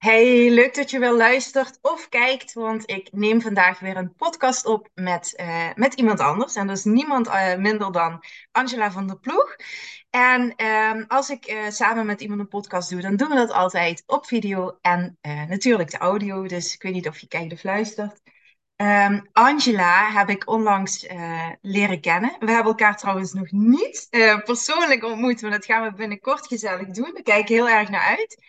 Hey, leuk dat je wel luistert of kijkt, want ik neem vandaag weer een podcast op met, eh, met iemand anders. En dat is niemand eh, minder dan Angela van der Ploeg. En ehm, als ik eh, samen met iemand een podcast doe, dan doen we dat altijd op video en natuurlijk de audio. Dus ik weet niet of je kijkt of luistert. Ehm, Angela heb ik onlangs leren kennen. We hebben elkaar trouwens nog niet persoonlijk ontmoet, maar dat gaan we binnenkort gezellig doen. Daar kijk heel erg naar uit.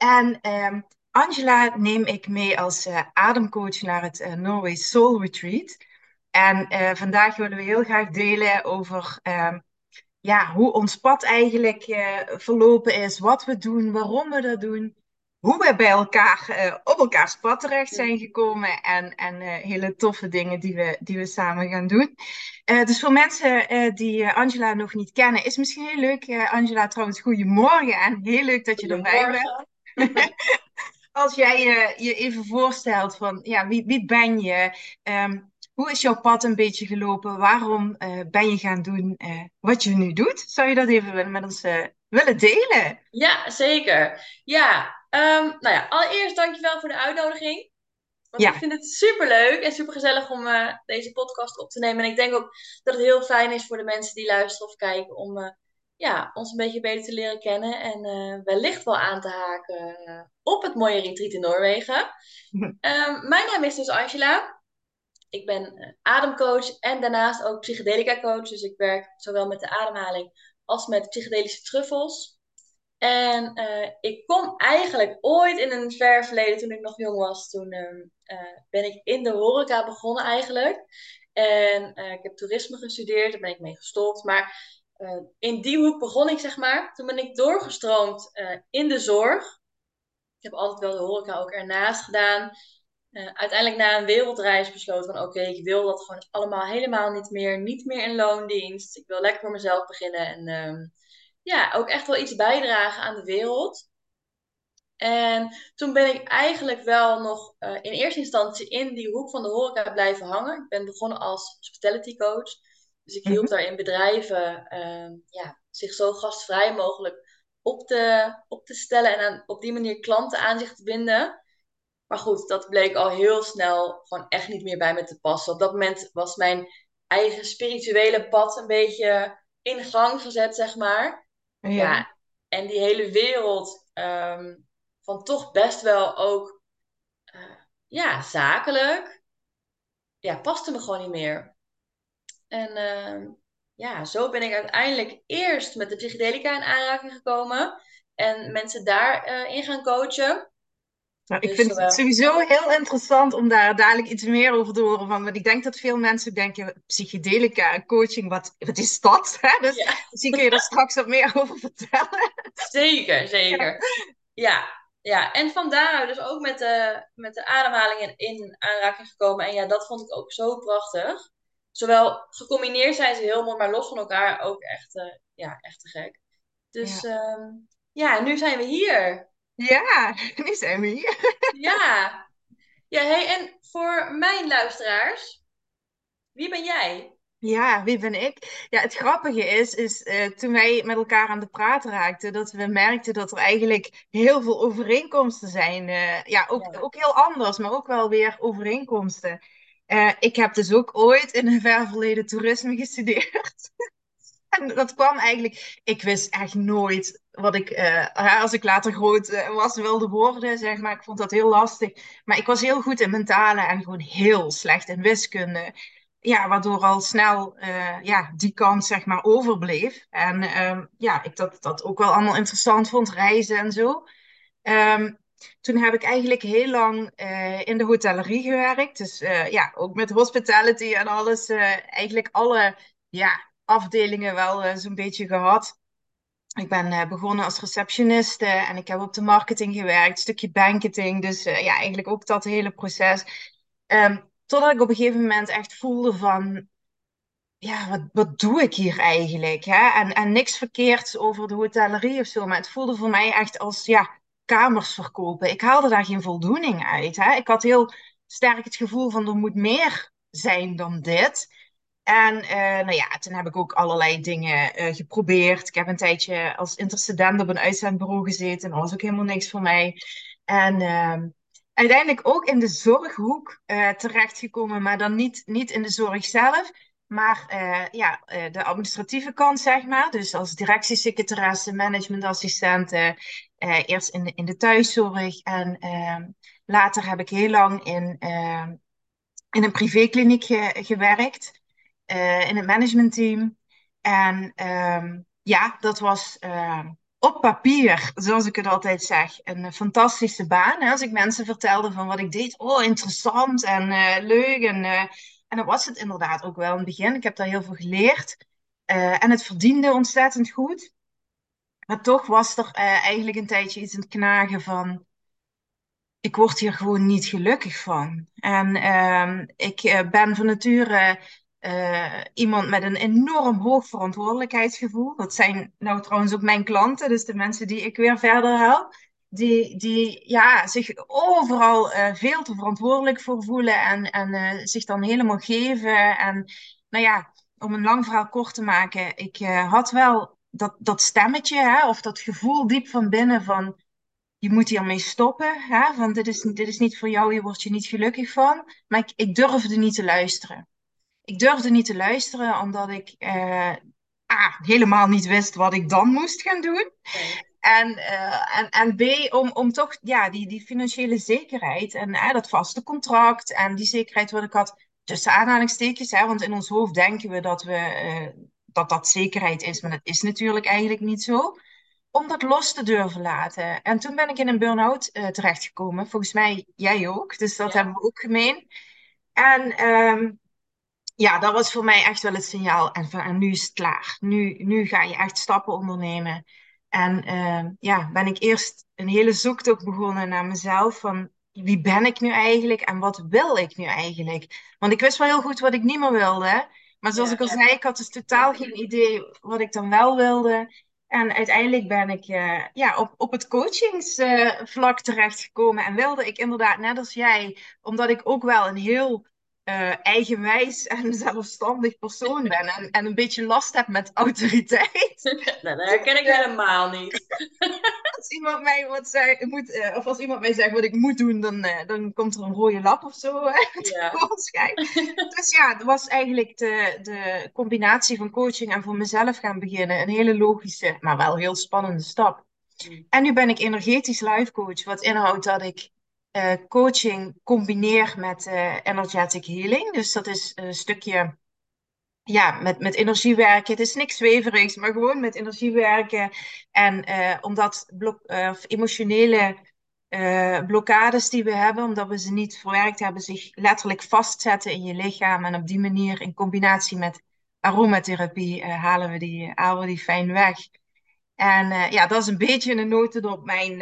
En ehm, Angela neem ik mee als uh, ademcoach naar het uh, Norway Soul Retreat. En uh, vandaag willen we heel graag delen over ehm, ja, hoe ons pad eigenlijk verlopen is, wat we doen, waarom we dat doen, hoe we bij elkaar op elkaars pad terecht zijn gekomen en, en hele toffe dingen die we, die we samen gaan doen. dus voor mensen die Angela nog niet kennen, is misschien heel leuk. Angela, trouwens, goedemorgen en heel leuk dat je erbij bent. Als jij je, je even voorstelt van, ja, wie, wie ben je? Um, hoe is jouw pad een beetje gelopen? Waarom uh, ben je gaan doen uh, wat je nu doet? Zou je dat even met ons uh, willen delen? Ja, zeker. Ja, um, nou ja, allereerst dankjewel voor de uitnodiging. Want ja. ik vind het super leuk en super gezellig om deze podcast op te nemen. En ik denk ook dat het heel fijn is voor de mensen die luisteren of kijken om ja, ons een beetje beter te leren kennen en uh, wellicht wel aan te haken uh, op het mooie retreat in Noorwegen. Um, mijn naam is dus Angela. Ik ben uh, ademcoach en daarnaast ook psychedelica coach. Dus ik werk zowel met de ademhaling als met psychedelische truffels. En ik kom eigenlijk ooit in een ver verleden, toen ik nog jong was, toen ehm, ben ik in de horeca begonnen eigenlijk. En ik heb toerisme gestudeerd, daar ben ik mee gestopt. Maar uh, in die hoek begon ik, zeg maar. Toen ben ik doorgestroomd uh, in de zorg. Ik heb altijd wel de horeca ook ernaast gedaan. Uh, uiteindelijk na een wereldreis besloten van oké, ik wil dat gewoon allemaal helemaal niet meer. Niet meer in loondienst. Ik wil lekker voor mezelf beginnen. En ehm, ja, ook echt wel iets bijdragen aan de wereld. En toen ben ik eigenlijk wel nog in eerste instantie in die hoek van de horeca blijven hangen. Ik ben begonnen als hospitality coach. Dus ik hielp mhm. daarin bedrijven ehm, ja, zich zo gastvrij mogelijk op te, op te stellen en aan, op die manier klanten aan zich te binden. Maar goed, dat bleek al heel snel gewoon echt niet meer bij me te passen. Op dat moment was mijn eigen spirituele pad een beetje in gang gezet, zeg maar. Ja. en die hele wereld ehm, van toch best wel ook uh, ja, zakelijk, ja, paste me gewoon niet meer. En uh, ja, zo ben ik uiteindelijk eerst met de psychedelica in aanraking gekomen. En mensen daarin uh, gaan coachen. Nou, ik dus vind het sowieso heel interessant om daar dadelijk iets meer over te horen van. Want ik denk dat veel mensen denken, psychedelica, coaching, wat, wat is dat? Dus ja. misschien kun je daar straks wat meer over vertellen. Zeker, zeker. Ja, ja. ja. en vandaar dus ook met de, met de ademhaling in, in aanraking gekomen. En ja, dat vond ik ook zo prachtig zowel gecombineerd zijn ze heel mooi, maar los van elkaar ook echt, uh, ja, echt te gek. Dus ja. Ehm, ja, nu zijn we hier. Ja, nu zijn we hier. ja. Ja, hey, en voor mijn luisteraars, wie ben jij? Ja, wie ben ik? Ja, het grappige is, is uh, toen wij met elkaar aan de praat raakten, dat we merkten dat er eigenlijk heel veel overeenkomsten zijn. Uh, ja, ook, ja. ook heel anders, maar ook wel weer overeenkomsten. Uh, ik heb dus ook ooit in een ver verleden toerisme gestudeerd. en dat kwam eigenlijk, ik wist echt nooit wat ik, uh, als ik later groot uh, was, wilde worden, zeg maar. Ik vond dat heel lastig. Maar ik was heel goed in mentale en gewoon heel slecht in wiskunde. Ja, waardoor al snel ja, die kant, zeg maar, overbleef. En ehm, ja, ik dat, dat ook wel allemaal interessant vond, reizen en zo. Um, toen heb ik eigenlijk heel lang uh, in de hotellerie gewerkt. Dus uh, ja, ook met hospitality en alles. Uh, eigenlijk alle ja, afdelingen wel zo'n beetje gehad. Ik ben begonnen als receptioniste en ik heb op de marketing gewerkt, stukje banketing. Dus ja, eigenlijk ook dat hele proces. Um, totdat ik op een gegeven moment echt voelde van, ja, wat, wat doe ik hier eigenlijk? Hè? En, en niks verkeerds over de hotellerie of zo, maar het voelde voor mij echt als, ja, kamers verkopen. Ik haalde daar geen voldoening uit. Hè? Ik had heel sterk het gevoel van er moet meer zijn dan dit. En uh, nou ja, toen heb ik ook allerlei dingen uh, geprobeerd. Ik heb een tijdje als intercedent op een uitzendbureau gezeten. Dat was ook helemaal niks voor mij. En ehm, uiteindelijk ook in de zorghoek uh, terechtgekomen, maar dan niet, niet in de zorg zelf, maar uh, ja, uh, de administratieve kant, zeg maar. Dus als directiesecretaresse, managementassistenten, eerst in de, in de thuiszorg en ehm, later heb ik heel lang in, ehm, in een privékliniek ge gewerkt, in het managementteam. En um, ja, dat was op papier, zoals ik het altijd zeg, een fantastische baan. Als ik mensen vertelde van wat ik deed, oh interessant en uh, leuk. En, uh, en dat was het inderdaad ook wel in het begin. Ik heb daar heel veel geleerd. Uh, en het verdiende ontzettend goed. Maar toch was er eigenlijk een tijdje iets in het knagen van. Ik word hier gewoon niet gelukkig van. En ehm, ik ben van nature iemand met een enorm hoog verantwoordelijkheidsgevoel. Dat zijn nou trouwens ook mijn klanten, dus de mensen die ik weer verder help. Die, die ja, zich overal uh, veel te verantwoordelijk voor voelen en, en uh, zich dan helemaal geven. En nou ja, om een lang verhaal kort te maken, ik had wel dat, dat stemmetje, hè, of dat gevoel diep van binnen van je moet hiermee stoppen. Hè, van dit is, dit is niet voor jou, je wordt je niet gelukkig van. Maar ik, ik durfde niet te luisteren ik durfde niet te luisteren, omdat ik helemaal niet wist wat ik dan moest gaan doen. En, uh, en, en B, om, om toch ja, die, die financiële zekerheid en uh, dat vaste contract en die zekerheid wat ik had, tussen aanhalingstekens, hè, want in ons hoofd denken we dat, we, dat dat zekerheid is, maar dat is natuurlijk eigenlijk niet zo. Om dat los te durven laten. En toen ben ik in een burn-out terechtgekomen. Volgens mij jij ook, dus dat hebben we ook gemeen. En um, ja, dat was voor mij echt wel het signaal. En, van, en nu is het klaar. Nu, nu ga je echt stappen ondernemen. En uh, ja, ben ik eerst een hele zoektocht begonnen naar mezelf. Van wie ben ik nu eigenlijk en wat wil ik nu eigenlijk? Want ik wist wel heel goed wat ik niet meer wilde. Maar zoals ik al zei, ik had dus totaal geen idee wat ik dan wel wilde. En uiteindelijk ben ik uh, ja, op, op het coachingsvlak uh, terechtgekomen. En wilde ik inderdaad, net als jij, omdat ik ook wel een heel uh, eigenwijs en zelfstandig persoon ben en, en een beetje last heb met autoriteit. Nou, dat herken ik helemaal niet. als iemand mij wat zegt, moet, uh, of als iemand mij zegt wat ik moet doen, dan, uh, dan komt er een rode lap of zo ja. dus ja, het was eigenlijk de, de combinatie van coaching en voor mezelf gaan beginnen. Een hele logische, maar wel heel spannende stap. Mm. En nu ben ik energetisch life coach, wat inhoudt dat ik uh, coaching combineer met uh, energetic healing. Dus dat is een stukje ja, met, met energie werken. Het is niks zweverigs, maar gewoon met energie werken. En uh, omdat blok, emotionele blokkades die we hebben, omdat we ze niet verwerkt hebben, zich letterlijk vastzetten in je lichaam. En op die manier in combinatie met aromatherapie halen we die, halen we die fijn weg. En ja, dat is een beetje een notendop mijn,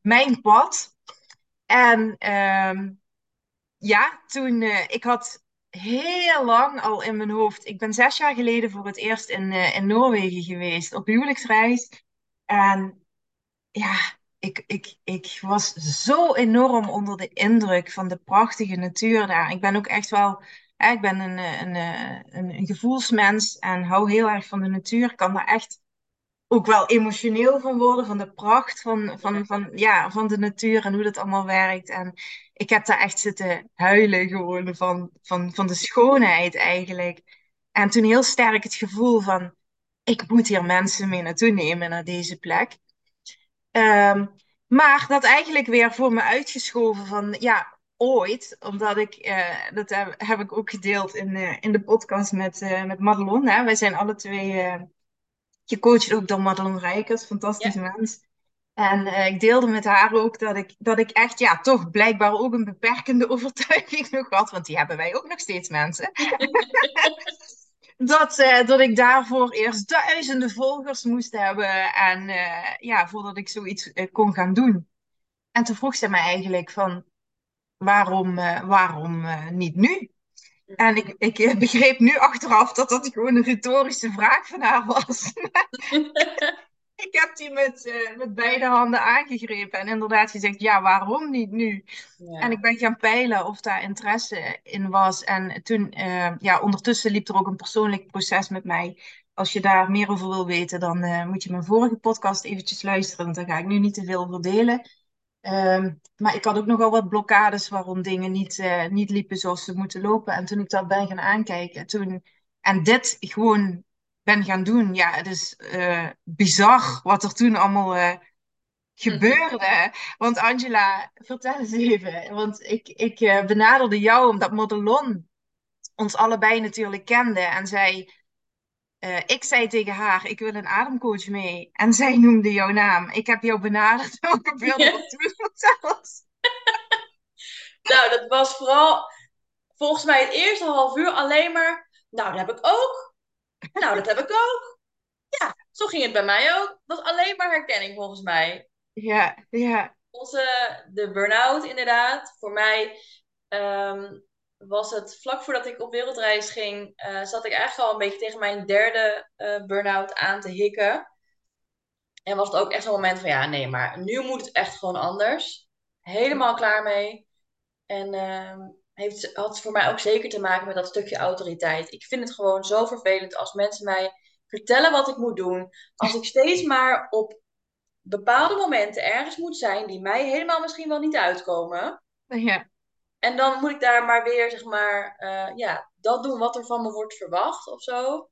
mijn pad. En ehm, ja, toen, uh, ik had heel lang al in mijn hoofd. Ik ben zes jaar geleden voor het eerst in, uh, in Noorwegen geweest, op huwelijksreis. En ja, ik, ik, ik was zo enorm onder de indruk van de prachtige natuur daar. Ik ben ook echt wel, ik ben een, een, een, een gevoelsmens en hou heel erg van de natuur. Ik kan daar echt ook wel emotioneel van worden, van de pracht van, van, van, ja, van de natuur en hoe dat allemaal werkt. En ik heb daar echt zitten huilen gewoon van, van, van de schoonheid eigenlijk. En toen heel sterk het gevoel van, ik moet hier mensen mee naartoe nemen naar deze plek. Um, maar dat eigenlijk weer voor me uitgeschoven van, ja, ooit, omdat ik, uh, dat heb, heb, ik ook gedeeld in, uh, in de podcast met, uh, met Madelon. Hè? Wij zijn alle twee je coacht ook door Madelon Rijkers, fantastische ja. mens. En uh, ik deelde met haar ook dat ik, dat ik echt, ja, toch blijkbaar ook een beperkende overtuiging nog had. Want die hebben wij ook nog steeds mensen. dat, uh, dat ik daarvoor eerst duizenden volgers moest hebben. En uh, ja, voordat ik zoiets kon gaan doen. En toen vroeg ze mij eigenlijk van, waarom, waarom niet nu? En ik, ik begreep nu achteraf dat dat gewoon een retorische vraag van haar was. ik heb die met, uh, met beide handen aangegrepen en inderdaad gezegd, ja, waarom niet nu? Ja. En ik ben gaan peilen of daar interesse in was. En toen, uh, ja, ondertussen liep er ook een persoonlijk proces met mij. Als je daar meer over wil weten, dan uh, moet je mijn vorige podcast eventjes luisteren, want daar ga ik nu niet te veel over delen. Ehm, maar ik had ook nogal wat blokkades waarom dingen niet, uh, niet liepen zoals ze moeten lopen. En toen ik dat ben gaan aankijken toen, en dit gewoon ben gaan doen, ja, het is uh, bizar wat er toen allemaal uh, gebeurde. Want Angela, vertel eens even. Want ik, ik benaderde jou omdat Modelon ons allebei natuurlijk kende. En zij uh, ik zei tegen haar, ik wil een ademcoach mee. En zij noemde jouw naam. Ik heb jou benaderd. Gebeurde er toen? nou, dat was vooral volgens mij het eerste half uur alleen maar... Nou, dat heb ik ook. Nou, dat heb ik ook. Ja, zo ging het bij mij ook. Dat was alleen maar herkenning volgens mij. Ja, ja. Onze, de burn-out inderdaad. Voor mij um, was het vlak voordat ik op wereldreis ging, uh, zat ik eigenlijk al een beetje tegen mijn derde uh, burn-out aan te hikken. En was het ook echt zo'n moment van ja, nee, maar nu moet het echt gewoon anders. Helemaal klaar mee. En uh, heeft, had voor mij ook zeker te maken met dat stukje autoriteit. Ik vind het gewoon zo vervelend als mensen mij vertellen wat ik moet doen. Als ik steeds maar op bepaalde momenten ergens moet zijn die mij helemaal misschien wel niet uitkomen. Ja. En dan moet ik daar maar weer, zeg maar, uh, ja, dat doen wat er van me wordt verwacht of zo.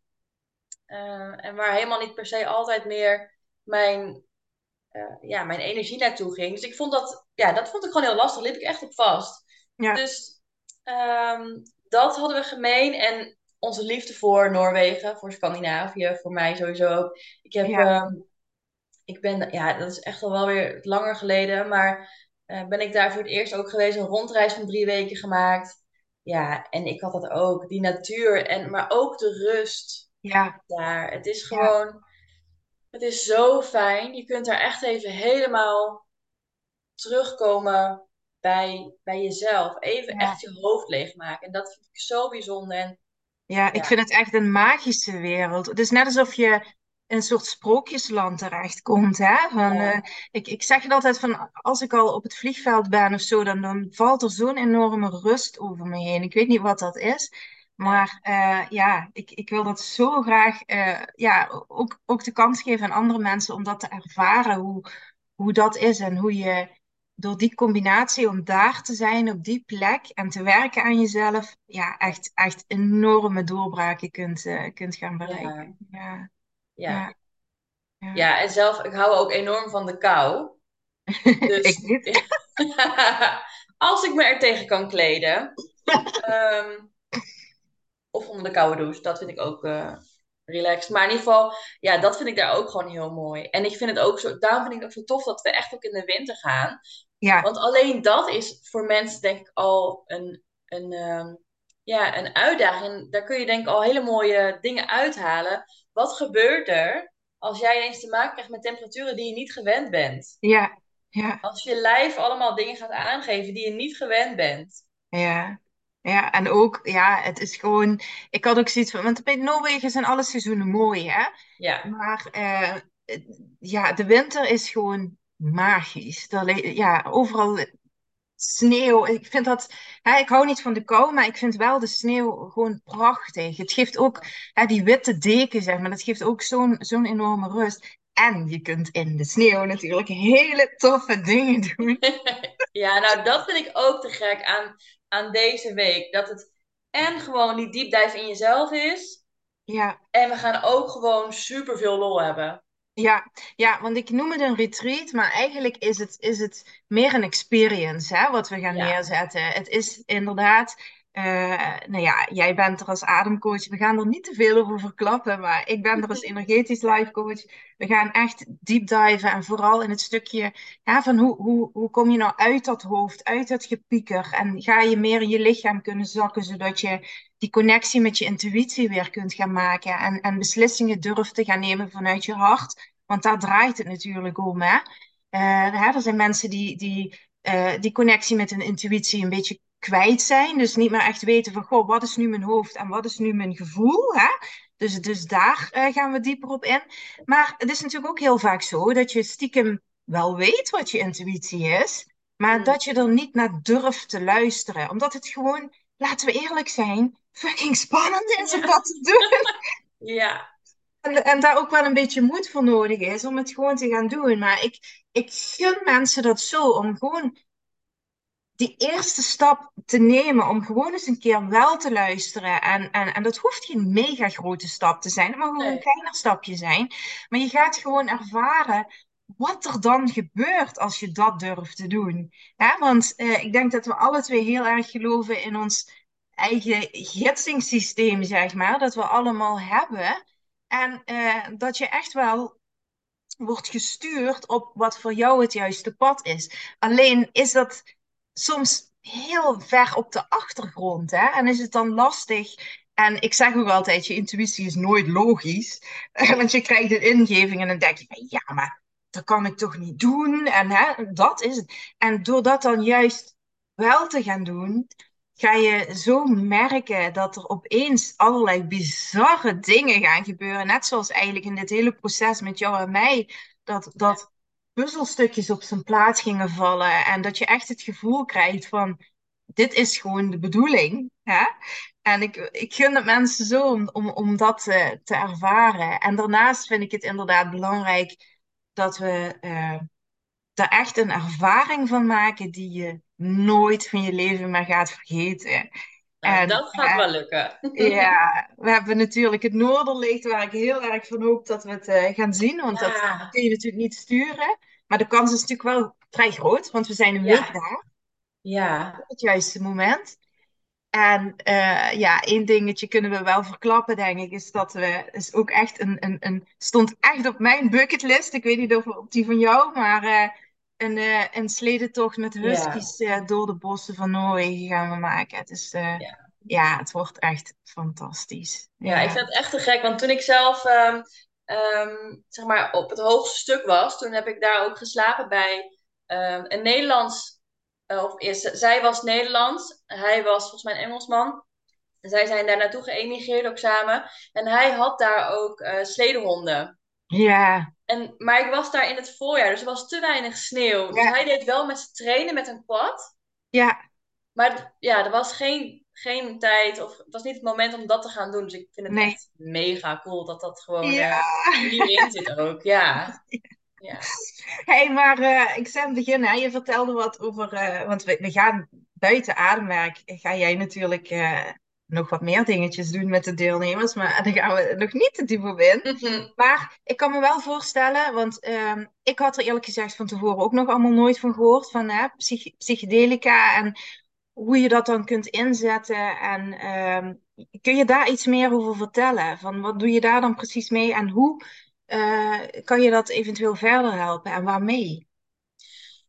Uh, en waar helemaal niet per se altijd meer mijn, uh, ja, mijn energie naartoe ging. Dus ik vond dat, ja, dat vond ik gewoon heel lastig. Liep ik echt op vast. Ja. Dus um, dat hadden we gemeen. En onze liefde voor Noorwegen, voor Scandinavië, voor mij sowieso ook. Ik heb, ja. Um, ik ben, ja, dat is echt al wel weer langer geleden, maar uh, ben ik daar voor het eerst ook geweest, een rondreis van drie weken gemaakt. Ja, en ik had dat ook, die natuur, en, maar ook de rust ja. daar. Het is gewoon, ja. het is zo fijn. Je kunt daar echt even helemaal terugkomen bij, bij jezelf. Even ja. echt je hoofd leegmaken. En dat vind ik zo bijzonder. En, ja, ik vind het echt een magische wereld. Het is net alsof je een soort sprookjesland terechtkomt. Hè? Van, ja. uh, ik, ik zeg het altijd van als ik al op het vliegveld ben of zo, dan, dan valt er zo'n enorme rust over me heen. Ik weet niet wat dat is. Maar uh, ja, ik, ik wil dat zo graag uh, ja, ook, ook de kans geven aan andere mensen om dat te ervaren, hoe, hoe dat is en hoe je door die combinatie om daar te zijn op die plek en te werken aan jezelf, ja, echt, echt enorme doorbraken kunt, uh, kunt gaan bereiken. Ja. Ja. Ja. ja. ja. en zelf, ik hou ook enorm van de kou. Dus ik niet. als ik me er tegen kan kleden. um, of onder de koude douche, dat vind ik ook uh, relaxed. Maar in ieder geval, ja, dat vind ik daar ook gewoon heel mooi. En ik vind het ook zo, daarom vind ik het ook zo tof dat we echt ook in de winter gaan. Ja. Want alleen dat is voor mensen denk ik al een, een, um, ja, een uitdaging. Daar kun je denk ik al hele mooie dingen uithalen. Wat gebeurt er als jij ineens te maken krijgt met temperaturen die je niet gewend bent? Ja, ja. Als je lijf allemaal dingen gaat aangeven die je niet gewend bent. Ja, ja, en ook, ja, het is gewoon. Ik had ook zoiets van. Want bij Noorwegen zijn alle seizoenen mooi, hè? Ja. Maar uh, ja, de winter is gewoon magisch. Er, ja, overal sneeuw. Ik vind dat, hè, ik hou niet van de kou, maar ik vind wel de sneeuw gewoon prachtig. Het geeft ook, hè, die witte deken, zeg maar, dat geeft ook zo'n zo'n enorme rust. En je kunt in de sneeuw natuurlijk hele toffe dingen doen. ja, nou dat vind ik ook te gek aan, aan deze week. Dat het en gewoon die deep dive in jezelf is. Ja. En we gaan ook gewoon super veel lol hebben. Ja, ja, want ik noem het een retreat, maar eigenlijk is het, is het meer een experience hè, wat we gaan ja. neerzetten. Het is inderdaad, uh, nou ja, jij bent er als ademcoach. We gaan er niet te veel over verklappen, maar ik ben er als energetisch life coach. We gaan echt deep diven en vooral in het stukje ja, van hoe, hoe, hoe kom je nou uit dat hoofd, uit dat gepieker en ga je meer in je lichaam kunnen zakken, zodat je die connectie met je intuïtie weer kunt gaan maken en, en beslissingen durft te gaan nemen vanuit je hart. Want daar draait het natuurlijk om. Hè? Uh, er zijn mensen die, die uh, die connectie met hun intuïtie een beetje kwijt zijn. Dus niet meer echt weten van, goh, wat is nu mijn hoofd en wat is nu mijn gevoel? Hè? Dus, dus daar uh, gaan we dieper op in. Maar het is natuurlijk ook heel vaak zo dat je stiekem wel weet wat je intuïtie is, maar mm. dat je er niet naar durft te luisteren. Omdat het gewoon, laten we eerlijk zijn, fucking spannend is om dat te doen. Ja. En, en daar ook wel een beetje moed voor nodig is om het gewoon te gaan doen. Maar ik, ik gun mensen dat zo, om gewoon die eerste stap te nemen om gewoon eens een keer wel te luisteren. En, en, en dat hoeft geen mega grote stap te zijn. Het mag gewoon een kleiner stapje zijn. Maar je gaat gewoon ervaren wat er dan gebeurt als je dat durft te doen. Ja, want eh, ik denk dat we alle twee heel erg geloven in ons eigen gitsingssysteem, zeg maar. Dat we allemaal hebben. En uh, dat je echt wel wordt gestuurd op wat voor jou het juiste pad is. Alleen is dat soms heel ver op de achtergrond. Hè? En is het dan lastig. En ik zeg ook altijd, je intuïtie is nooit logisch. Want je krijgt een ingeving en dan denk je, ja, maar dat kan ik toch niet doen? En hè, dat is het. En door dat dan juist wel te gaan doen, ga je zo merken dat er opeens allerlei bizarre dingen gaan gebeuren. Net zoals eigenlijk in dit hele proces met jou en mij. Dat, dat puzzelstukjes op zijn plaats gingen vallen. En dat je echt het gevoel krijgt van, dit is gewoon de bedoeling. Hè? En ik, ik gun het mensen zo om, om, om dat te, te ervaren. En daarnaast vind ik het inderdaad belangrijk dat we uh, er echt een ervaring van maken die je nooit van je leven meer gaat vergeten. Nou, en, dat gaat wel lukken. Ja, we hebben natuurlijk het Noorderlicht, waar ik heel erg van hoop dat we het uh, gaan zien. Want dat kun je natuurlijk niet sturen. Maar de kans is natuurlijk wel vrij groot, want we zijn een week daar. Ja. Op het juiste moment. En uh, ja, één dingetje kunnen we wel verklappen, denk ik, is dat we is ook echt een, een, een stond echt op mijn bucketlist. Ik weet niet of op die van jou, maar uh, een, uh, een sledentocht met huskies ja. door de bossen van Noorwegen gaan we maken. Het is, ja. ja. het wordt echt fantastisch. Ja, ik vind het echt te gek, want toen ik zelf um, um, zeg maar op het hoogste stuk was, toen heb ik daar ook geslapen bij um, een Nederlands of eerst, zij was Nederlands, hij was volgens mij een Engelsman. Zij zijn daar naartoe geëmigreerd ook samen. En hij had daar ook sledehonden. Ja. En, maar ik was daar in het voorjaar, dus er was te weinig sneeuw. Dus hij deed wel met ze trainen met een quad. Ja. Maar ja, er was geen, geen tijd, of het was niet het moment om dat te gaan doen. Dus ik vind het nee. echt mega cool dat dat gewoon ja. uh, hierin zit ook. Ja. Ja. hey, maar uh, ik zou beginnen. Je vertelde wat over, uh, want we, we, gaan buiten ademwerk. Ga jij natuurlijk uh, nog wat meer dingetjes doen met de deelnemers, maar daar gaan we nog niet te diep op in. Mhm. Maar ik kan me wel voorstellen, want ehm, ik had er eerlijk gezegd van tevoren ook nog allemaal nooit van gehoord, van psych psychedelica en hoe je dat dan kunt inzetten. En ehm, kun je daar iets meer over vertellen? Van wat doe je daar dan precies mee en hoe uh, kan je dat eventueel verder helpen en waarmee?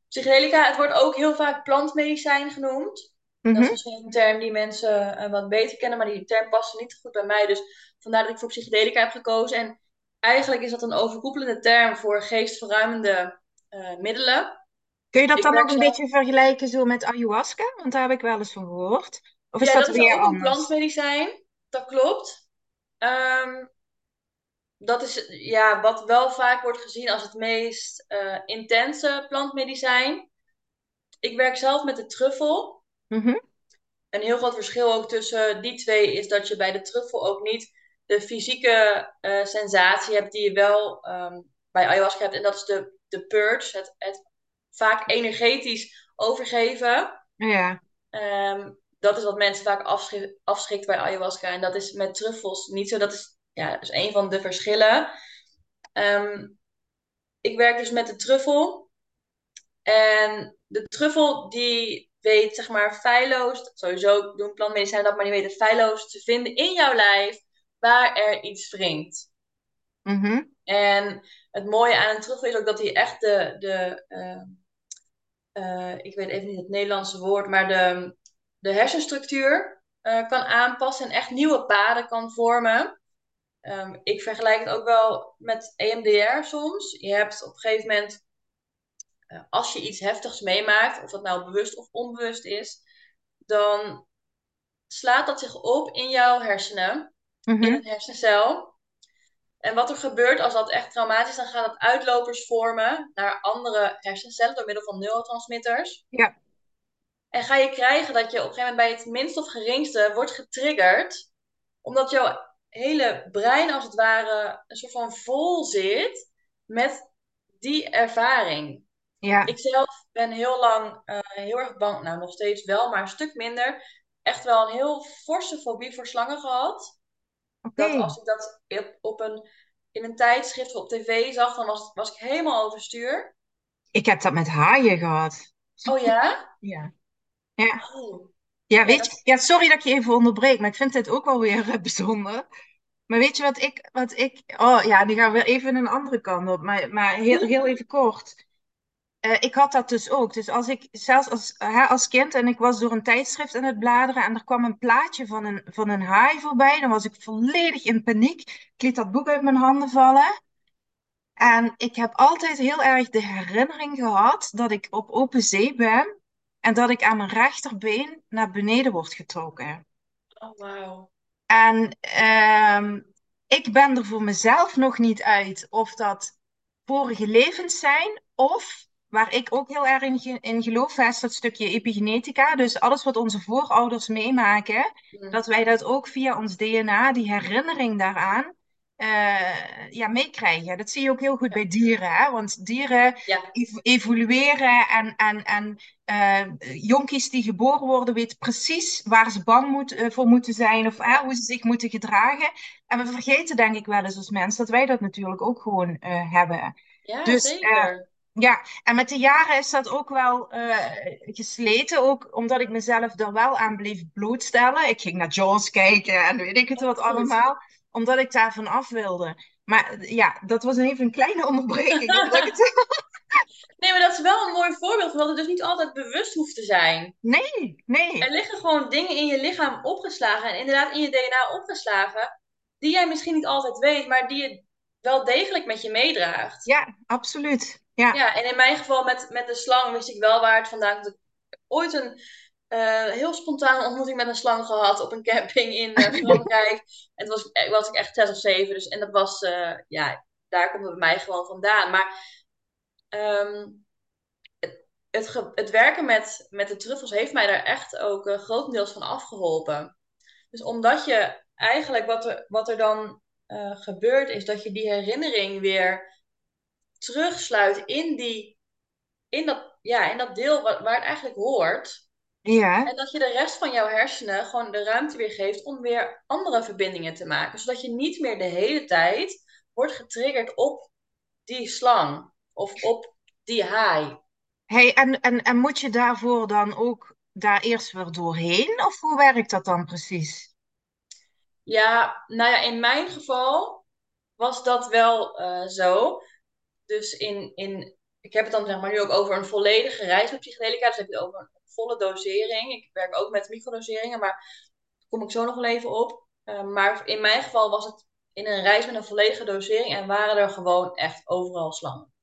Psychedelica, het wordt ook heel vaak plantmedicijn genoemd. Mm -hmm. Dat is misschien een term die mensen uh, wat beter kennen, maar die term past niet goed bij mij. Dus vandaar dat ik voor psychedelica heb gekozen. En eigenlijk is dat een overkoepelende term voor geestverruimende uh, middelen. Kun je dat ik dan ook een zelf... beetje vergelijken zo met ayahuasca? Want daar heb ik wel eens van gehoord. Of is ja, dat, dat weer is ook anders? een plantmedicijn. Dat klopt. Um, dat is ja, wat wel vaak wordt gezien als het meest uh, intense plantmedicijn. Ik werk zelf met de truffel. -hmm. Een heel groot verschil ook tussen die twee is dat je bij de truffel ook niet de fysieke uh, sensatie hebt die je wel um, bij ayahuasca hebt. En dat is de, de purge, het, het vaak energetisch overgeven. Ja. Um, dat is wat mensen vaak afschrikt, afschrikt bij ayahuasca. En dat is met truffels niet zo. Dat is ja, dat is een van de verschillen. Um, ik werk dus met de truffel. En de truffel die weet, zeg maar, feilloos, sowieso doen plantmedicijnen dat, maar die weet het feilloos te vinden in jouw lijf waar er iets wringt. Mm -hmm. En het mooie aan een truffel is ook dat hij echt de, de uh, uh, ik weet even niet het Nederlandse woord, maar de, de hersenstructuur uh, kan aanpassen en echt nieuwe paden kan vormen. Um, ik vergelijk het ook wel met EMDR soms. Je hebt op een gegeven moment, als je iets heftigs meemaakt, of dat nou bewust of onbewust is, dan slaat dat zich op in jouw hersenen, mm -hmm. in een hersencel. En wat er gebeurt als dat echt traumatisch is, dan gaat dat uitlopers vormen naar andere hersencellen door middel van neurotransmitters. Ja. En ga je krijgen dat je op een gegeven moment bij het minst of geringste wordt getriggerd, omdat jouw hele brein als het ware een soort van vol zit met die ervaring. Ja. Ik zelf ben heel lang uh, heel erg bang, nou nog steeds wel, maar een stuk minder. Echt wel een heel forse fobie voor slangen gehad. Okay. Dat als ik dat op een, in een tijdschrift of op tv zag, dan was, was ik helemaal overstuur. Ik heb dat met haaien gehad. Oh ja? ja. Ja. Oh. Ja, weet je, ja, sorry dat ik je even onderbreek, maar ik vind dit ook wel weer uh, bijzonder. Maar weet je wat ik, wat ik, oh ja, die gaan we weer even een andere kant op, maar, maar heel, heel even kort. Uh, ik had dat dus ook. Dus als ik, zelfs als, hè, als kind, en ik was door een tijdschrift aan het bladeren en er kwam een plaatje van een, van een haai voorbij, dan was ik volledig in paniek. Ik liet dat boek uit mijn handen vallen. En ik heb altijd heel erg de herinnering gehad dat ik op open zee ben en dat ik aan mijn rechterbeen naar beneden word getrokken. Oh, wauw. En uh, ik ben er voor mezelf nog niet uit of dat vorige levens zijn of waar ik ook heel erg in, in geloof, is dat stukje epigenetica. Dus alles wat onze voorouders meemaken, dat wij dat ook via ons DNA, die herinnering daaraan, uh, ja, meekrijgen. Dat zie je ook heel goed bij dieren. Hè? Want dieren evolueren en, en, en uh, jonkies die geboren worden weten precies waar ze bang moet, uh, voor moeten zijn of hoe ze zich moeten gedragen. En we vergeten denk ik wel eens als mens dat wij dat natuurlijk ook gewoon hebben. Ja, dus, zeker. Ja, en met de jaren is dat ook wel uh, gesleten. Ook omdat ik mezelf er wel aan bleef blootstellen. Ik ging naar Jaws kijken en weet ik het wat allemaal. Omdat ik daarvan af wilde. Maar ja, dat was even een kleine onderbreking. nee, maar dat is wel een mooi voorbeeld. Omdat het dus niet altijd bewust hoeft te zijn. Nee, nee. Er liggen gewoon dingen in je lichaam opgeslagen. En inderdaad in je DNA opgeslagen. Die jij misschien niet altijd weet. Maar die je wel degelijk met je meedraagt. Ja, absoluut. Ja. ja, en in mijn geval met, met de slang wist ik wel waar het vandaan komt. ooit een uh, heel spontane ontmoeting met een slang gehad op een camping in uh, Frankrijk. en toen was, eh, was ik echt zes of zeven. Dus, en dat was, uh, ja, daar komt het bij mij gewoon vandaan. Maar um, het, het, het, werken met, met de truffels heeft mij daar echt ook grotendeels van afgeholpen. Dus omdat je eigenlijk wat er, wat er dan gebeurt, is dat je die herinnering weer terugsluit in, die, in, dat, ja, in dat deel waar, waar het eigenlijk hoort. Ja. En dat je de rest van jouw hersenen gewoon de ruimte weer geeft om weer andere verbindingen te maken. Zodat je niet meer de hele tijd wordt getriggerd op die slang of op die haai. Hey, en, en, en moet je daarvoor dan ook daar eerst weer doorheen? Of hoe werkt dat dan precies? Ja, nou ja, in mijn geval was dat wel uh, zo. Dus in, in, ik heb het dan zeg maar nu ook over een volledige reis met psychedelica. Dus heb je het over een volle dosering. Ik werk ook met microdoseringen, maar daar kom ik zo nog wel even op. Uh, maar in mijn geval was het in een reis met een volledige dosering en waren er gewoon echt overal slangen.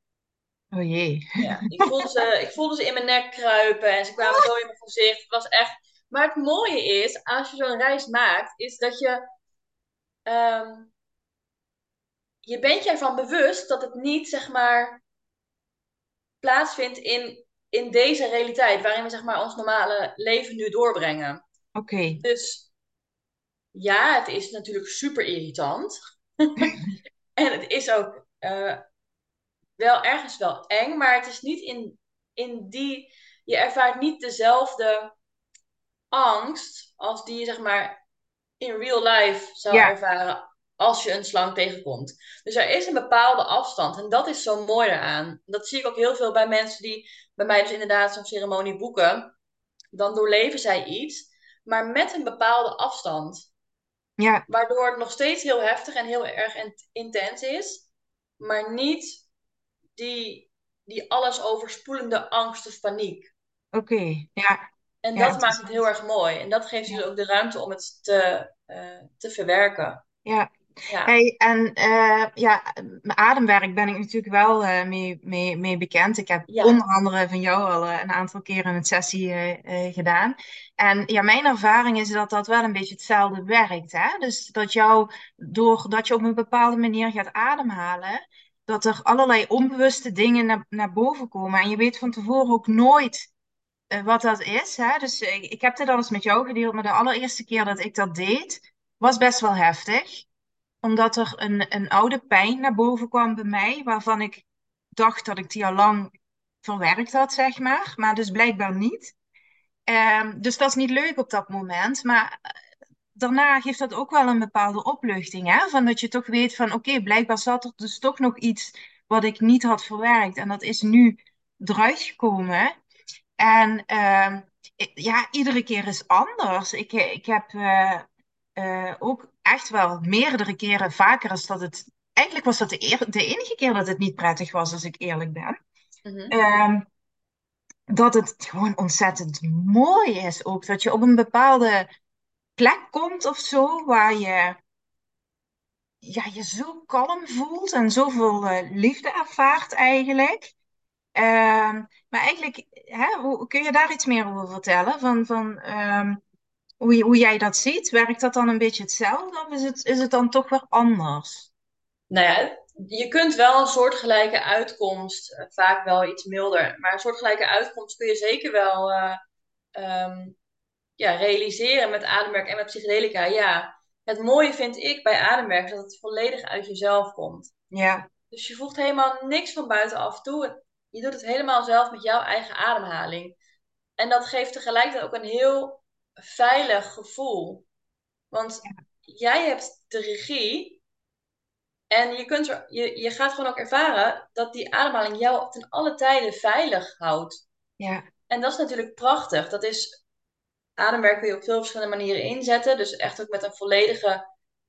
Oh jee. Ja, ik, voelde ze, ik voelde ze in mijn nek kruipen en ze kwamen zo in mijn gezicht. Het was echt... Maar het mooie is, als je zo'n reis maakt, is dat je... Um, je bent je ervan bewust dat het niet, zeg maar, plaatsvindt in, in deze realiteit, waarin we, zeg maar, ons normale leven nu doorbrengen. Oké. Dus ja, het is natuurlijk super irritant. en het is ook uh, wel ergens wel eng, maar het is niet in, in die. Je ervaart niet dezelfde angst als die je zeg maar in real life zou ervaren als je een slang tegenkomt. Dus er is een bepaalde afstand en dat is zo mooi eraan. Dat zie ik ook heel veel bij mensen die bij mij dus inderdaad zo'n ceremonie boeken. Dan doorleven zij iets, maar met een bepaalde afstand. Ja. Waardoor het nog steeds heel heftig en heel erg intens is, maar niet die, die alles overspoelende angst of paniek. Oké, ja. En dat maakt het heel erg mooi. En dat geeft je dus ook de ruimte om het te, uh, te verwerken. Ja, ja. Hey, en uh, ja, mijn ademwerk ben ik natuurlijk wel uh, mee, mee, mee bekend. Ik heb onder andere van jou al uh, een aantal keren een sessie gedaan. En ja, mijn ervaring is dat dat wel een beetje hetzelfde werkt. Hè? Dus dat jou, doordat je op een bepaalde manier gaat ademhalen, dat er allerlei onbewuste dingen naar, naar boven komen. En je weet van tevoren ook nooit wat dat is. Hè? Dus ik, ik heb dit al eens met jou gedeeld, maar de allereerste keer dat ik dat deed, was best wel heftig. Omdat er een, een oude pijn naar boven kwam bij mij, waarvan ik dacht dat ik die al lang verwerkt had, zeg maar. Maar dus blijkbaar niet. Ehm, dus dat is niet leuk op dat moment. Maar eh, daarna geeft dat ook wel een bepaalde opluchting. Hè? Van dat je toch weet van oké, blijkbaar zat er dus toch nog iets wat ik niet had verwerkt. En dat is nu eruit gekomen. En ehm, ja, iedere keer is anders. Ik, ik heb eh, eh, ook echt wel meerdere keren vaker als dat het. Eigenlijk was dat de, de enige keer dat het niet prettig was, als ik eerlijk ben. Mhm. Ehm, dat het gewoon ontzettend mooi is ook. Dat je op een bepaalde plek komt of zo, waar je ja, je zo kalm voelt en zoveel uh, liefde ervaart eigenlijk. Ehm, maar eigenlijk, hè, hoe, kun je daar iets meer over vertellen? Van, van ehm, hoe, hoe jij dat ziet? Werkt dat dan een beetje hetzelfde of is het, is het dan toch weer anders? Nou ja, je kunt wel een soortgelijke uitkomst, eh, vaak wel iets milder, maar een soortgelijke uitkomst kun je zeker wel uh, um, ja, realiseren met ademwerk en met psychedelica. Ja, het mooie vind ik bij ademwerk dat het volledig uit jezelf komt. Ja. Dus je voegt helemaal niks van buitenaf toe. Je doet het helemaal zelf met jouw eigen ademhaling. En dat geeft tegelijkertijd ook een heel veilig gevoel. Want jij hebt de regie. En je, kunt er, je, je gaat gewoon ook ervaren dat die ademhaling jou ten alle tijden veilig houdt. Ja. En dat is natuurlijk prachtig. Dat is, ademwerk kun je op veel verschillende manieren inzetten. Dus echt ook met een volledige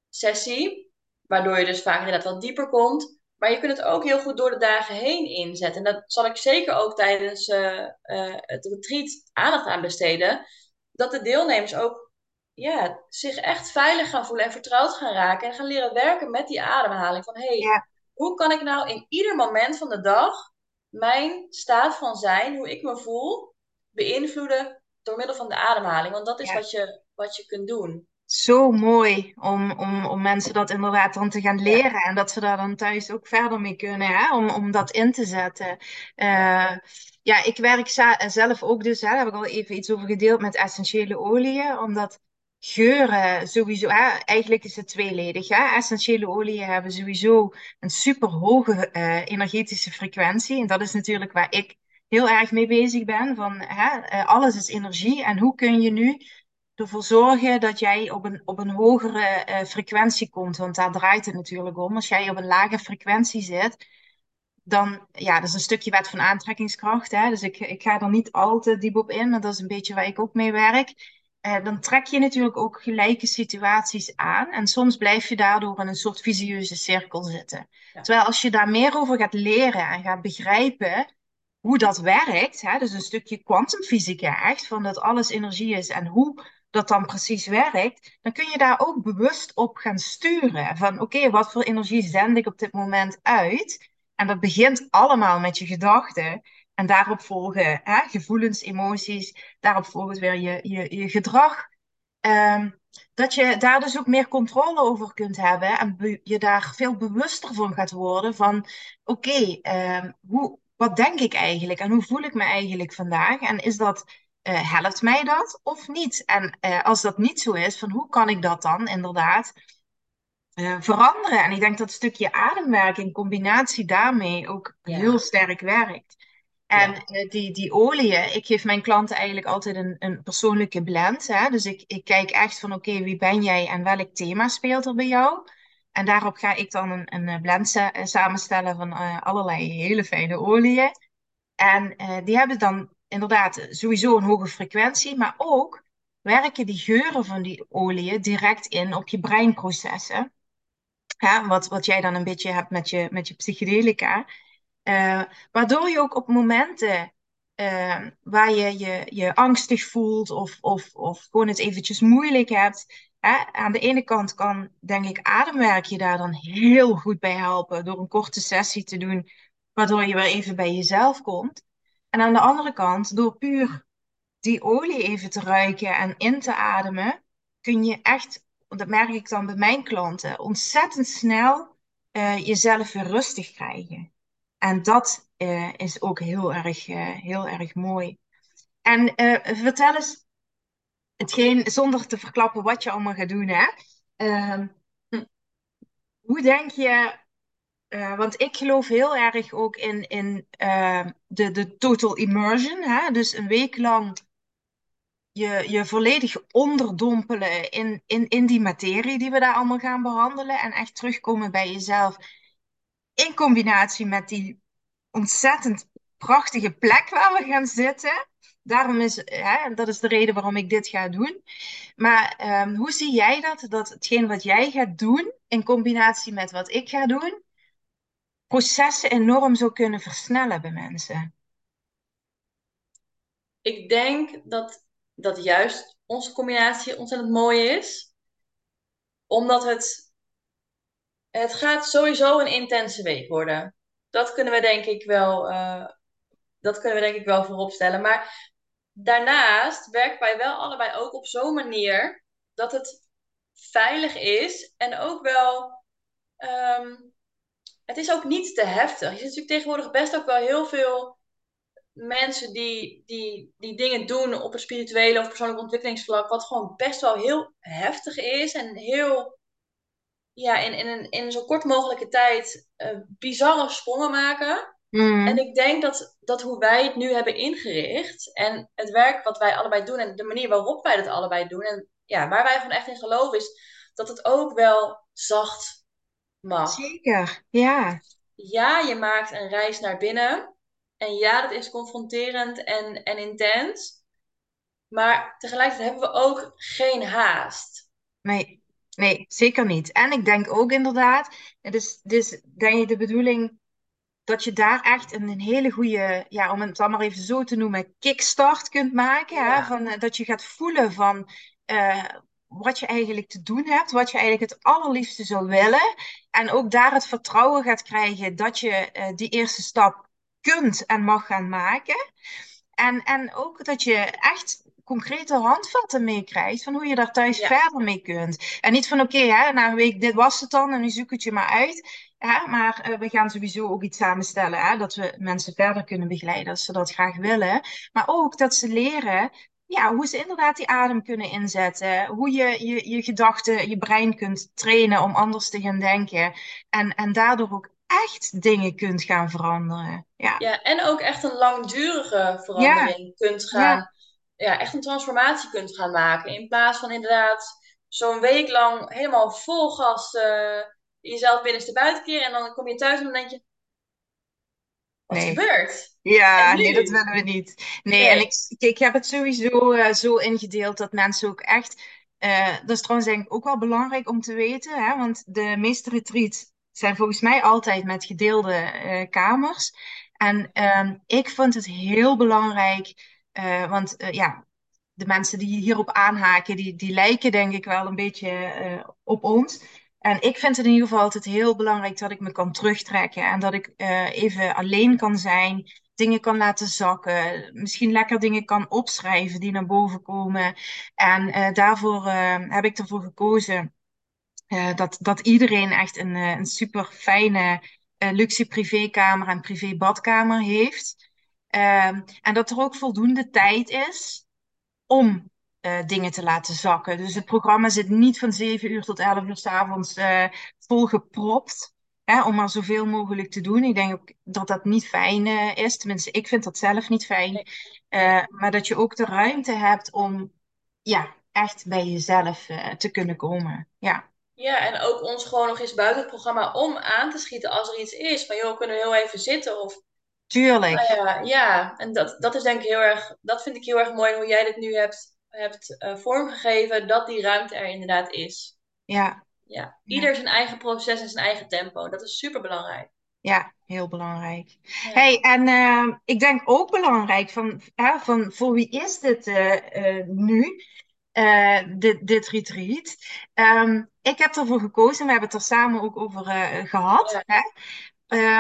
sessie. Waardoor je dus vaak inderdaad wat dieper komt. Maar je kunt het ook heel goed door de dagen heen inzetten. En dat zal ik zeker ook tijdens uh, uh, het retreat aandacht aan besteden. Dat de deelnemers ook ja, zich echt veilig gaan voelen en vertrouwd gaan raken. En gaan leren werken met die ademhaling. Van hé, hey, hoe kan ik nou in ieder moment van de dag mijn staat van zijn, hoe ik me voel, beïnvloeden door middel van de ademhaling? Want dat is wat, je, wat je kunt doen zo mooi om, om, om mensen dat inderdaad dan te gaan leren. En dat ze daar dan thuis ook verder mee kunnen, hè? Om, om dat in te zetten. Uh, ja, ik werk zelf ook dus, hè, daar heb ik al even iets over gedeeld met essentiële oliën. Omdat geuren sowieso, hè, eigenlijk is het tweeledig. Hè? Essentiële oliën hebben sowieso een super hoge uh, energetische frequentie. En dat is natuurlijk waar ik heel erg mee bezig ben. Van, hè, uh, alles is energie. En hoe kun je nu ervoor zorgen dat jij op een, op een hogere uh, frequentie komt. Want daar draait het natuurlijk om. Als jij op een lage frequentie zit, dan, ja, dat is een stukje wet van aantrekkingskracht. Hè? Dus ik, ik ga er niet al te diep op in, maar dat is een beetje waar ik ook mee werk. Uh, dan trek je natuurlijk ook gelijke situaties aan. En soms blijf je daardoor in een soort visieuze cirkel zitten. Terwijl als je daar meer over gaat leren en gaat begrijpen hoe dat werkt, hè, dus een stukje kwantumfysica echt, van dat alles energie is en hoe dat dan precies werkt, dan kun je daar ook bewust op gaan sturen. Van oké, wat voor energie zend ik op dit moment uit? En dat begint allemaal met je gedachten. En daarop volgen hè, gevoelens, emoties, daarop volgt weer je, je, je gedrag. Um, dat je daar dus ook meer controle over kunt hebben en je daar veel bewuster van gaat worden van oké, hoe, wat denk ik eigenlijk en hoe voel ik me eigenlijk vandaag? En is dat uh, helpt mij dat of niet? En uh, als dat niet zo is, van hoe kan ik dat dan inderdaad uh, veranderen? En ik denk dat een stukje ademwerk in combinatie daarmee ook ja. heel sterk werkt. En ja. die, die oliën, ik geef mijn klanten eigenlijk altijd een, een persoonlijke blend. Hè? Dus ik, ik kijk echt van oké, okay, wie ben jij en welk thema speelt er bij jou? En daarop ga ik dan een, een blend samenstellen van allerlei hele fijne oliën. En die hebben dan inderdaad sowieso een hoge frequentie, maar ook werken die geuren van die oliën direct in op je breinprocessen. Ja, wat, wat jij dan een beetje hebt met je, met je psychedelica. Uh, waardoor je ook op momenten uh, waar je, je je angstig voelt of, of, of gewoon het eventjes moeilijk hebt. Hè, aan de ene kant kan, denk ik, ademwerk je daar dan heel goed bij helpen door een korte sessie te doen, waardoor je weer even bij jezelf komt. En aan de andere kant, door puur die olie even te ruiken en in te ademen, kun je echt, dat merk ik dan bij mijn klanten, ontzettend snel uh, jezelf weer rustig krijgen. En dat uh, is ook heel erg, uh, heel erg mooi. En vertel eens, hetgeen, zonder te verklappen wat je allemaal gaat doen, hè? Ehm, hoe denk je, uh, want ik geloof heel erg ook in, in uh, de, de total immersion. Hè? Dus een week lang je, je volledig onderdompelen in, in, in die materie die we daar allemaal gaan behandelen. En echt terugkomen bij jezelf. In combinatie met die ontzettend prachtige plek waar we gaan zitten. Daarom is, hè, dat is de reden waarom ik dit ga doen. Maar um, hoe zie jij dat? Dat hetgeen wat jij gaat doen, in combinatie met wat ik ga doen, processen enorm zou kunnen versnellen bij mensen? Ik denk dat, dat juist onze combinatie ontzettend mooi is. Omdat het, het gaat sowieso een intense week worden. Dat kunnen we denk ik wel, uh, dat kunnen we denk ik wel voorop stellen. Maar daarnaast werken wij wel allebei ook op zo'n manier dat het veilig is en ook wel. Um, het is ook niet te heftig. Je ziet natuurlijk tegenwoordig best ook wel heel veel mensen die, die, die dingen doen op een spirituele of persoonlijk ontwikkelingsvlak, wat gewoon best wel heel heftig is en heel, ja, in, in, een, in zo kort mogelijke tijd uh, bizarre sprongen maken. Mm. En ik denk dat, dat hoe wij het nu hebben ingericht en het werk wat wij allebei doen en de manier waarop wij dat allebei doen en ja, waar wij gewoon echt in geloven is dat het ook wel zacht mag. Zeker, ja. Ja, je maakt een reis naar binnen en ja, dat is confronterend en, en intens. Maar tegelijkertijd hebben we ook geen haast. Nee, nee, zeker niet. En ik denk ook inderdaad, het is, het is denk je de bedoeling dat je daar echt een, een hele goede, ja, om het dan maar even zo te noemen, kickstart kunt maken. Hè? Van, uh, dat je gaat voelen van uh, wat je eigenlijk te doen hebt, wat je eigenlijk het allerliefste zou willen. En ook daar het vertrouwen gaat krijgen dat je uh, die eerste stap kunt en mag gaan maken. En, en ook dat je echt concrete handvatten meekrijgt van hoe je daar thuis ja. verder mee kunt. En niet van oké, okay, na een week dit was het dan en nu zoek het je maar uit. Ja, maar uh, we gaan sowieso ook iets samenstellen, hè, dat we mensen verder kunnen begeleiden als ze dat graag willen. Maar ook dat ze leren ja, hoe ze inderdaad die adem kunnen inzetten. Hoe je je, je gedachten, je brein kunt trainen om anders te gaan denken. En, en daardoor ook echt dingen kunt gaan veranderen. Ja, ja en ook echt een langdurige verandering ja. kunt gaan. Ja. ja. echt een transformatie kunt gaan maken. In plaats van inderdaad zo'n week lang helemaal vol gas uh, jezelf binnenste buiten keren. En dan kom je thuis en dan denk je. Wat nee. gebeurt? Ja, nee, dat willen we niet. Nee, nee. en ik, ik heb het sowieso uh, zo ingedeeld dat mensen ook echt. Uh, dat is trouwens denk ik ook wel belangrijk om te weten, hè, want de meeste retreats zijn volgens mij altijd met gedeelde uh, kamers. En ehm, ik vond het heel belangrijk, want ja, de mensen die hierop aanhaken, die, die lijken denk ik wel een beetje op ons. En ik vind het in ieder geval altijd heel belangrijk dat ik me kan terugtrekken en dat ik even alleen kan zijn dingen kan laten zakken. Misschien lekker dingen kan opschrijven die naar boven komen. En uh, daarvoor uh, heb ik ervoor gekozen dat, dat iedereen echt een, een super fijne luxe privékamer en privé badkamer heeft. Ehm, en dat er ook voldoende tijd is om dingen te laten zakken. Dus het programma zit niet van 7 uur tot 11 uur s avonds volgepropt. Hè, om maar zoveel mogelijk te doen. Ik denk ook dat dat niet fijn uh, is. Tenminste, ik vind dat zelf niet fijn. Uh, maar dat je ook de ruimte hebt om ja, echt bij jezelf uh, te kunnen komen. Ja. Ja, en ook ons gewoon nog eens buiten het programma om aan te schieten als er iets is. Van joh, kunnen we heel even zitten? Of, Tuurlijk. Ja, ja, en dat, dat is denk ik heel erg, dat vind ik heel erg mooi hoe jij dit nu hebt, hebt vormgegeven, dat die ruimte er inderdaad is. Ja, ja, ieder zijn eigen proces en zijn eigen tempo. Dat is super belangrijk. Ja, heel belangrijk. Ja. Hey, en uh, ik denk ook belangrijk van, uh, van voor wie is dit uh, nu? dit, dit retreat. Um, ik heb ervoor gekozen, we hebben het er samen ook over gehad. Ja. Hè?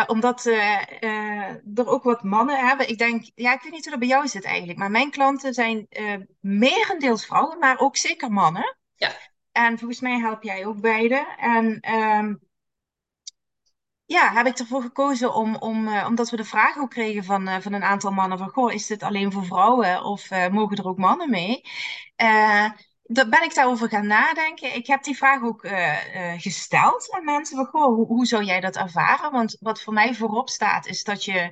Omdat er ook wat mannen hebben. Ik denk, ja, ik weet niet hoe dat bij jou zit eigenlijk. Maar mijn klanten zijn merendeels vrouwen, maar ook zeker mannen. Ja. En volgens mij help jij ook beide. En um, ja, heb ik ervoor gekozen om, om uh, omdat we de vraag ook kregen van, uh, van een aantal mannen van, goh, is dit alleen voor vrouwen of uh, mogen er ook mannen mee? Daar ben ik daarover gaan nadenken. Ik heb die vraag ook uh, uh, gesteld aan mensen. Van, goh, hoe, hoe, zou jij dat ervaren? Want wat voor mij voorop staat, is dat je,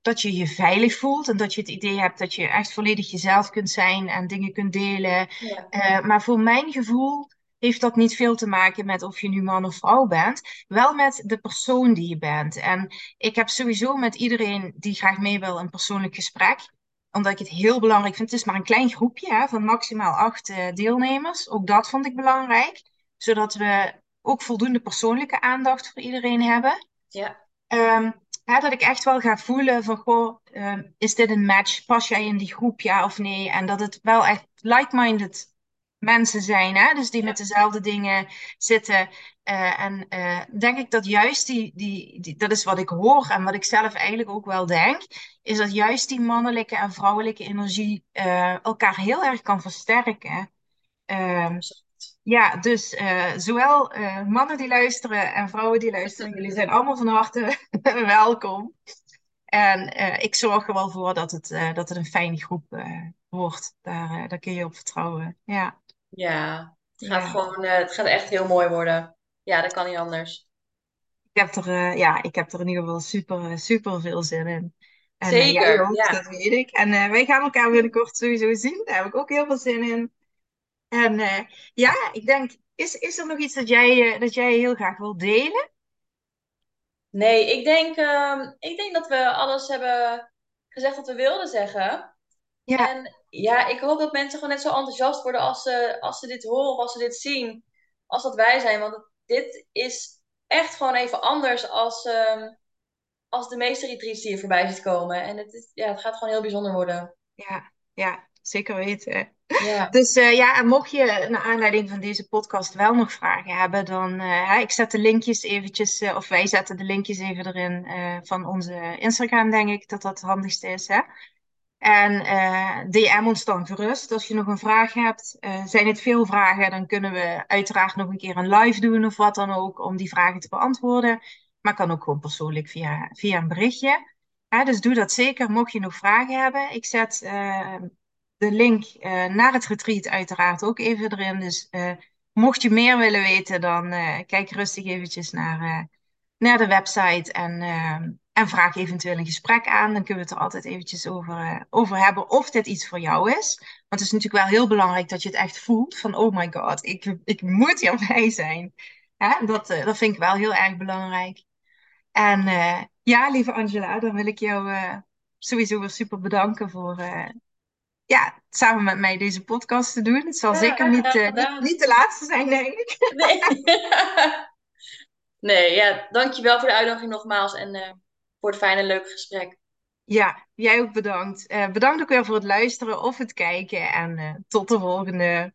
dat je je veilig voelt. En dat je het idee hebt dat je echt volledig jezelf kunt zijn en dingen kunt delen. Ja. Uh, maar voor mijn gevoel heeft dat niet veel te maken met of je nu man of vrouw bent. Wel met de persoon die je bent. En ik heb sowieso met iedereen die graag mee wil een persoonlijk gesprek omdat ik het heel belangrijk vind. Het is maar een klein groepje hè, van maximaal acht uh, deelnemers. Ook dat vond ik belangrijk. Zodat we ook voldoende persoonlijke aandacht voor iedereen hebben. Ja. Um, hè, dat ik echt wel ga voelen van, goh, uh, is dit een match? Pas jij in die groep, ja of nee? En dat het wel echt like-minded mensen zijn, hè? dus die met dezelfde dingen zitten. Uh, en uh, denk ik dat juist die, die, die, dat is wat ik hoor en wat ik zelf eigenlijk ook wel denk, is dat juist die mannelijke en vrouwelijke energie uh, elkaar heel erg kan versterken. Ehm, ja, dus zowel mannen die luisteren en vrouwen die luisteren, jullie zijn allemaal van harte welkom. En ik zorg er wel voor dat het, dat het een fijne groep wordt. Daar, daar kun je op vertrouwen. Ja. Ja, het gaat gewoon, uh, het gaat echt heel mooi worden. Ja, dat kan niet anders. Ik heb er, uh, ja, ik heb er in ieder geval super, super veel zin in. En, eh, Zeker, ook, ja. dat weet ik. En wij gaan elkaar binnenkort sowieso zien. Daar heb ik ook heel veel zin in. En ja, ik denk, is, is er nog iets dat jij, dat jij heel graag wil delen? Nee, ik denk, ehm, ik denk dat we alles hebben gezegd wat we wilden zeggen. Ja. En ja, ik hoop dat mensen gewoon net zo enthousiast worden als ze, als ze dit horen of als ze dit zien, als dat wij zijn. Want dit is echt gewoon even anders als, um, als de meeste retreats die je voorbij ziet komen. En het, is, ja, het gaat gewoon heel bijzonder worden. Ja, ja zeker weten. Ja. Dus uh, ja, en mocht je naar aanleiding van deze podcast wel nog vragen hebben, dan uh, ik zet de linkjes eventjes, uh, of wij zetten de linkjes even erin van onze Instagram, denk ik dat dat het handigste is. Hè? En eh, DM ons dan gerust als je nog een vraag hebt. Uh, zijn het veel vragen, dan kunnen we uiteraard nog een keer een live doen of wat dan ook om die vragen te beantwoorden. Maar kan ook gewoon persoonlijk via, via een berichtje. dus doe dat zeker, mocht je nog vragen hebben. Ik zet uh, de link naar het retreat uiteraard ook even erin. Dus mocht je meer willen weten, dan kijk rustig eventjes naar, naar de website en en vraag eventueel een gesprek aan. Dan kunnen we het er altijd eventjes over, uh, over hebben of dit iets voor jou is. Want het is natuurlijk wel heel belangrijk dat je het echt voelt. Van oh my god, ik, ik moet hierbij zijn. Hè? Dat, uh, dat vind ik wel heel erg belangrijk. En uh, ja, lieve Angela, dan wil ik jou sowieso weer super bedanken voor ja, samen met mij deze podcast te doen. Het zal zeker niet, niet, niet, de laatste zijn, denk ik. Nee. nee, ja, dankjewel voor de uitnodiging nogmaals. En voor het fijne, leuke gesprek. Ja, jij ook bedankt. Uh, bedankt ook weer voor het luisteren of het kijken. En uh, tot de volgende.